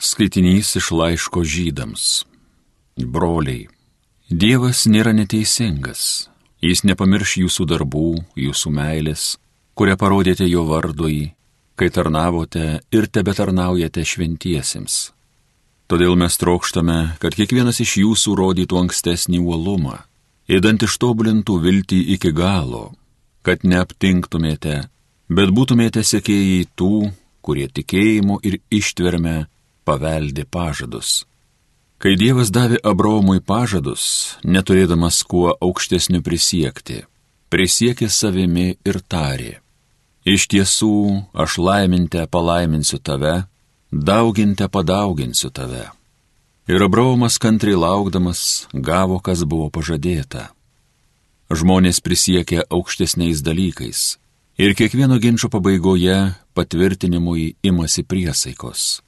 Skaitinys iš laiško žydams. Broliai, Dievas nėra neteisingas. Jis nepamirš jūsų darbų, jūsų meilės, kurią parodėte jo vardui, kai tarnavote ir tebe tarnaujate šventiesiems. Todėl mes trokštame, kad kiekvienas iš jūsų rodytų ankstesnį uolumą, įdant ištobulintų viltį iki galo, kad neaptinktumėte, bet būtumėte sekėjai tų, kurie tikėjimu ir ištverme paveldi pažadus. Kai Dievas davė Abraomui pažadus, neturėdamas kuo aukštesniu prisiekti, prisiekė savimi ir tarė. Iš tiesų, aš laiminte palaiminsiu tave, dauginte padauginsiu tave. Ir Abraomas kantriai laukdamas gavo, kas buvo pažadėta. Žmonės prisiekė aukštesniais dalykais ir kiekvieno ginčio pabaigoje patvirtinimui imasi priesaikos.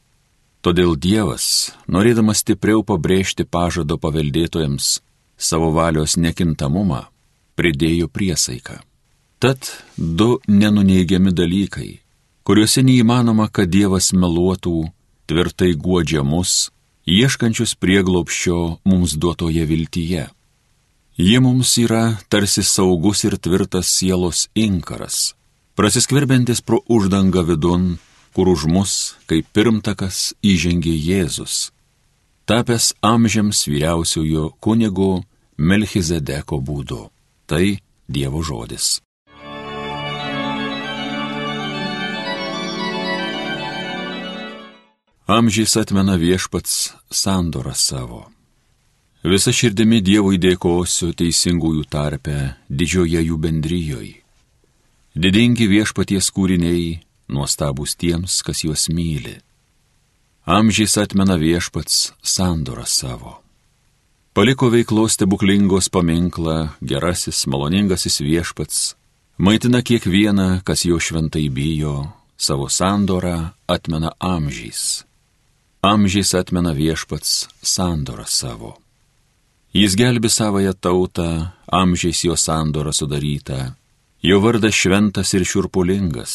Todėl Dievas, norėdamas stipriau pabrėžti pažado paveldėtojams savo valios nekintamumą, pridėjo priesaiką. Tad du nenuneigiami dalykai, kuriuose neįmanoma, kad Dievas meluotų, tvirtai guodžia mus, ieškančius prieglopščio mums duotoje viltyje. Jie mums yra tarsi saugus ir tvirtas sielos inkaras, prasiskverbintis pro uždangą vidun kur už mus, kaip pirmtakas, įžengė Jėzus, tapęs amžiams vyriausiojo kunigo Melchizedeko būdu. Tai Dievo žodis. Amžiais atmena viešpats sandorą savo. Visa širdimi Dievui dėkosiu teisingųjų tarpe didžioje jų bendryjoje. Didingi viešpaties kūriniai, nuostabus tiems, kas juos myli. Amžiais atmena viešpats sandorą savo. Paliko veiklos stebuklingos paminklą, gerasis, maloningasis viešpats, maitina kiekvieną, kas jo šventai bijo, savo sandorą atmena amžiais. Amžiais atmena viešpats sandorą savo. Jis gelbi savoją tautą, amžiais jo sandorą sudarytą, jo vardas šventas ir šiurpulingas,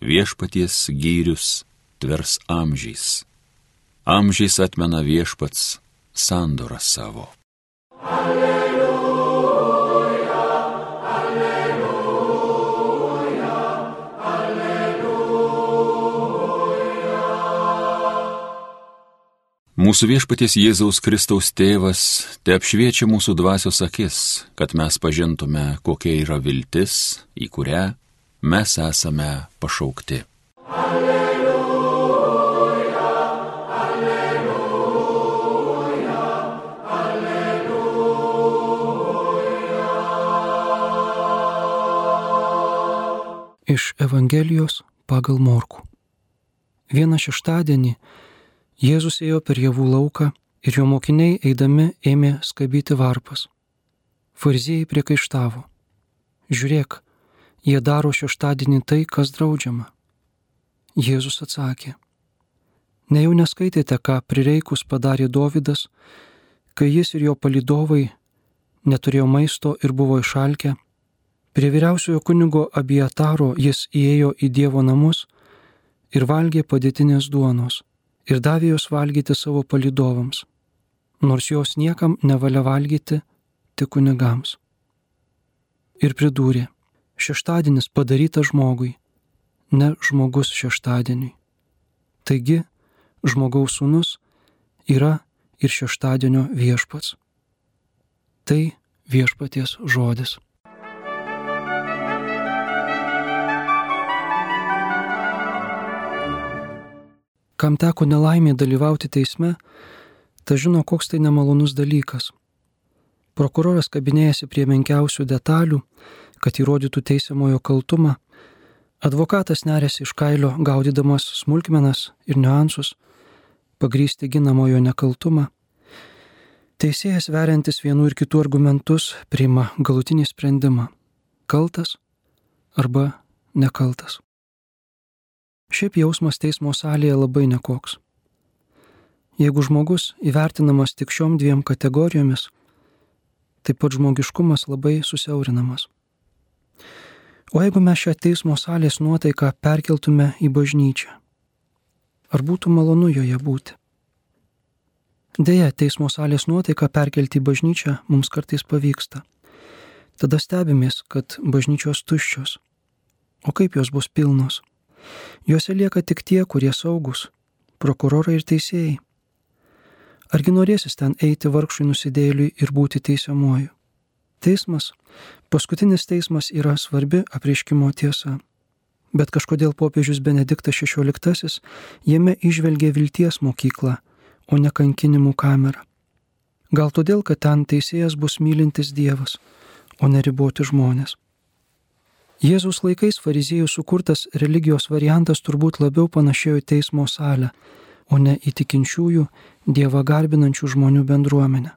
viešpaties gyrius tvers amžiais. Amžiais atmena viešpats sandorą savo. Alleluja, alleluja, alleluja. Mūsų viešpaties Jėzaus Kristaus tėvas te apšviečia mūsų dvasios akis, kad mes pažintume, kokia yra viltis, į kurią mes esame pašaukti. Alleluja, alleluja, alleluja. Iš Evangelijos pagal Morku. Vieną šeštadienį Jėzus ėjo per javų lauką ir jo mokiniai eidami ėmė skabyti varpas. Fariziejai priekaištavo. Žiūrėk, jie daro šeštadienį tai, kas draudžiama. Jėzus atsakė, nejau neskaitėte, ką prireikus padarė Dovydas, kai jis ir jo palidovai neturėjo maisto ir buvo išalkę, prie vyriausiojo kunigo abietaro jis įėjo į Dievo namus ir valgė padėtinės duonos ir davė jos valgyti savo palidovams, nors jos niekam nevalia valgyti, tik kunigams. Ir pridūrė, šeštadienis padarytas žmogui, ne žmogus šeštadieniui. Taigi, žmogaus sūnus yra ir šeštadienio viešpats. Tai viešpaties žodis. Kam teko nelaimė dalyvauti teisme, ta žino, koks tai nemalonus dalykas. Prokuroras kabinėjasi prie menkiausių detalių, kad įrodytų teisiamojo kaltumą, advokatas nerėsi iš kailio gaudydamas smulkmenas ir niuansus, pagrysti ginamojo nekaltumą. Teisėjas veriantis vienų ir kitų argumentus priima galutinį sprendimą - kaltas arba nekaltas. Šiaip jausmas teismo salėje labai nekoks. Jeigu žmogus įvertinamas tik šiom dviem kategorijomis, taip pat žmogiškumas labai susiaurinamas. O jeigu mes šią teismo salės nuotaiką perkeltume į bažnyčią, ar būtų malonu joje būti? Deja, teismo salės nuotaiką perkelti į bažnyčią mums kartais pavyksta. Tada stebimės, kad bažnyčios tuščios. O kaip jos bus pilnos? Juose lieka tik tie, kurie saugus - prokurorai ir teisėjai. Argi norėsis ten eiti vargšui nusidėliui ir būti teisiamuoju? Teismas, paskutinis teismas yra svarbi apreiškimo tiesa. Bet kažkodėl popiežius Benediktas XVI jame išvelgė vilties mokyklą, o ne kankinimų kamerą. Gal todėl, kad ten teisėjas bus mylintis Dievas, o ne riboti žmonės. Jėzaus laikais fariziejų sukurtas religijos variantas turbūt labiau panašėjo į teismo salę, o ne į tikinčiųjų, Dievą garbinančių žmonių bendruomenę.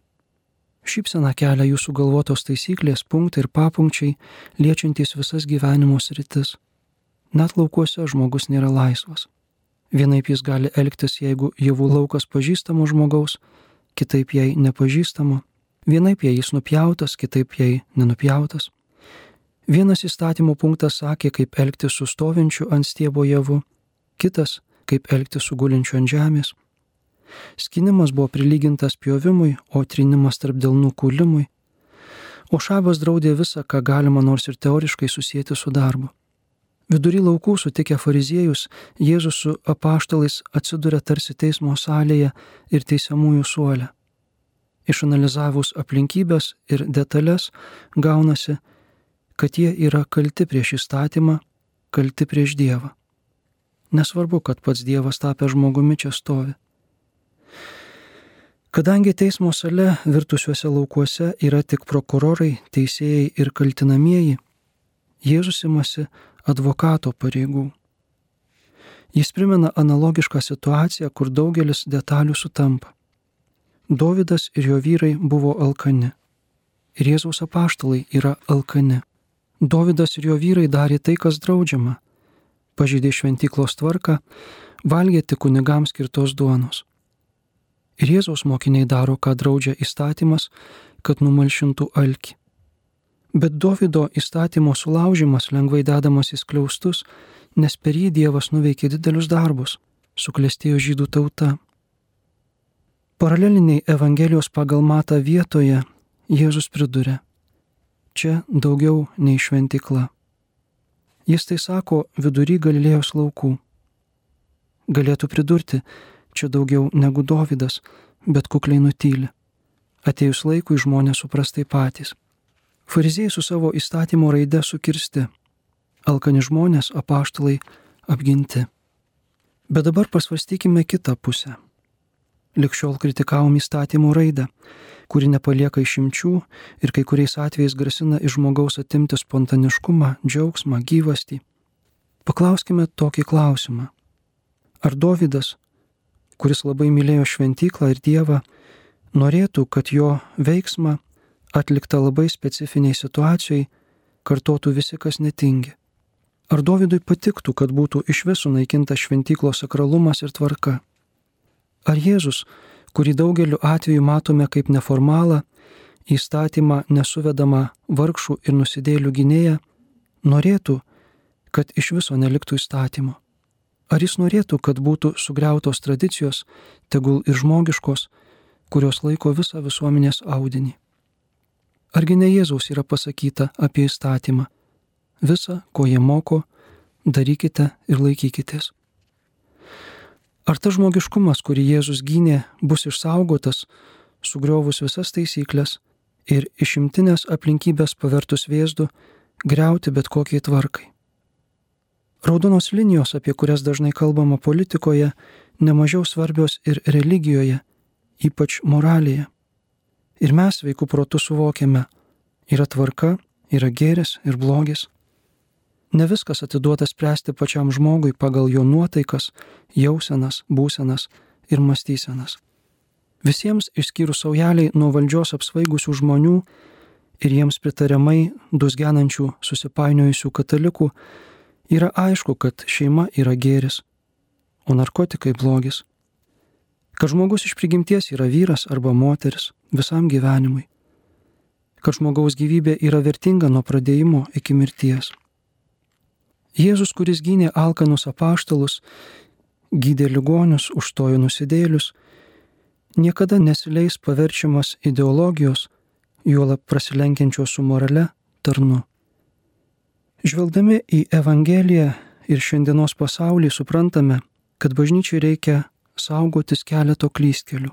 Šypsena kelia jūsų galvotos taisyklės, punktai ir papunkčiai, liečiantys visas gyvenimo sritis. Net laukuose žmogus nėra laisvas. Vienaip jis gali elgtis, jeigu javų laukas pažįstamo žmogaus, kitaip jai nepažįstamo. Vienaip jei jis nupjautas, kitaip jei nenupjautas. Vienas įstatymo punktas sakė, kaip elgtis su stovinčiu ant stiebo javu, kitas kaip elgtis su gulinčiu ant žemės. Skinimas buvo prilygintas pjovimui, o trinimas tarp delnų kūlimui. O šabas draudė visą, ką galima nors ir teoriškai susijęti su darbu. Vidury laukų sutikę fariziejus, Jėzus su apaštalais atsiduria tarsi teismo salėje ir teisiamųjų suolė. Išanalizavus aplinkybės ir detalės, gaunasi, kad jie yra kalti prieš įstatymą, kalti prieš Dievą. Nesvarbu, kad pats Dievas tapę žmogumi čia stovi. Kadangi teismo sale virtusiuose laukuose yra tik prokurorai, teisėjai ir kaltinamieji, Jėzus imasi advokato pareigų. Jis primena analogišką situaciją, kur daugelis detalių sutampa. Dovydas ir jo vyrai buvo alkani. Ir Jėzaus apaštalai yra alkani. Dovydas ir jo vyrai darė tai, kas draudžiama pažydė šventyklos tvarką, valgė tik kunigams skirtos duonos. Ir Jėzaus mokiniai daro, ką draudžia įstatymas, kad numalšintų alkį. Bet Davido įstatymo sulaužimas lengvai dedamas į skliaustus, nes per jį Dievas nuveikė didelius darbus, suklestėjo žydų tauta. Paraleliniai Evangelijos pagal matą vietoje Jėzus priduria, čia daugiau nei šventikla. Jis tai sako vidury Galilėjos laukų. Galėtų pridurti, čia daugiau negu Dovydas, bet kukliai nutyli. Atėjus laikui žmonės suprastai patys. Fariziejai su savo įstatymo raide sukirsti, alkani žmonės apaštalai apginti. Bet dabar pasvarstykime kitą pusę. Likščiol kritikavom įstatymų raidą, kuri nepalieka išimčių ir kai kuriais atvejais grasina iš žmogaus atimti spontaniškumą, džiaugsmą, gyvastį. Paklauskime tokį klausimą. Ar Dovydas, kuris labai mylėjo šventyklą ir Dievą, norėtų, kad jo veiksmą atliktą labai specifiniai situacijai kartotų visi, kas netingi? Ar Dovydui patiktų, kad būtų iš visų naikinta šventyklos sakralumas ir tvarka? Ar Jėzus kurį daugeliu atveju matome kaip neformalą, įstatymą nesuvedamą vargšų ir nusidėlių gynėją, norėtų, kad iš viso neliktų įstatymo. Ar jis norėtų, kad būtų sugriautos tradicijos, tegul ir žmogiškos, kurios laiko visą visuomenės audinį? Argi ne Jėzaus yra pasakyta apie įstatymą? Visa, ko jie moko, darykite ir laikykitės. Ar tas žmogiškumas, kurį Jėzus gynė, bus išsaugotas, sugriovus visas taisyklės ir išimtinės aplinkybės pavertus vėzdu, greuti bet kokiai tvarkai? Raudonos linijos, apie kurias dažnai kalbama politikoje, nemažiau svarbios ir religijoje, ypač moralėje. Ir mes veikų protų suvokiame, yra tvarka, yra gėris ir blogis. Ne viskas atiduota spręsti pačiam žmogui pagal jo nuotaikas, jausenas, būsenas ir mąstysenas. Visiems išskyrus saujeliai nuo valdžios apsvaigusių žmonių ir jiems pritariamai dusgenančių susipainiojusių katalikų yra aišku, kad šeima yra gėris, o narkotikai blogis. Kad žmogus iš prigimties yra vyras arba moteris visam gyvenimui. Kad žmogaus gyvybė yra vertinga nuo pradėjimo iki mirties. Jėzus, kuris gynė alkanus apaštalus, gydė ligonius, užtojo nusidėlius, niekada nesileis paverčiamas ideologijos, juolap prasilenkiančios su morale, tarnu. Žvelgdami į Evangeliją ir šiandienos pasaulį suprantame, kad bažnyčiai reikia saugotis keleto klystkelių.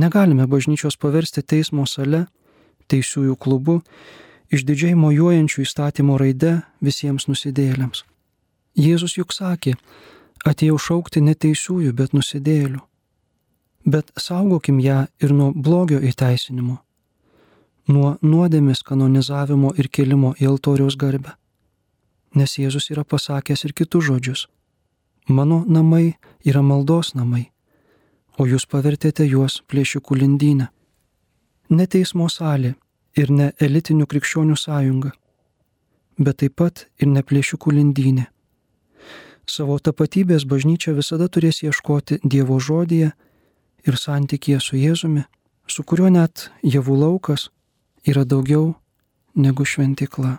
Negalime bažnyčios paversti teismo sale, teisiųjų klubu, išdidžiai mojuojančių įstatymo raide visiems nusidėlėms. Jėzus juk sakė, atėjau šaukti ne teisiųjų, bet nusidėlių. Bet saugokim ją ir nuo blogio įteisinimo, nuo nuodėmės kanonizavimo ir kelimo į altoriaus garbę. Nes Jėzus yra pasakęs ir kitus žodžius. Mano namai yra maldos namai, o jūs pavertėte juos plėšikų lindynę. Ne teismo salė ir ne elitinių krikščionių sąjunga, bet taip pat ir ne plėšikų lindynė. Savo tapatybės bažnyčia visada turės ieškoti Dievo žodyje ir santykėje su Jėzumi, su kuriuo net javų laukas yra daugiau negu šventikla.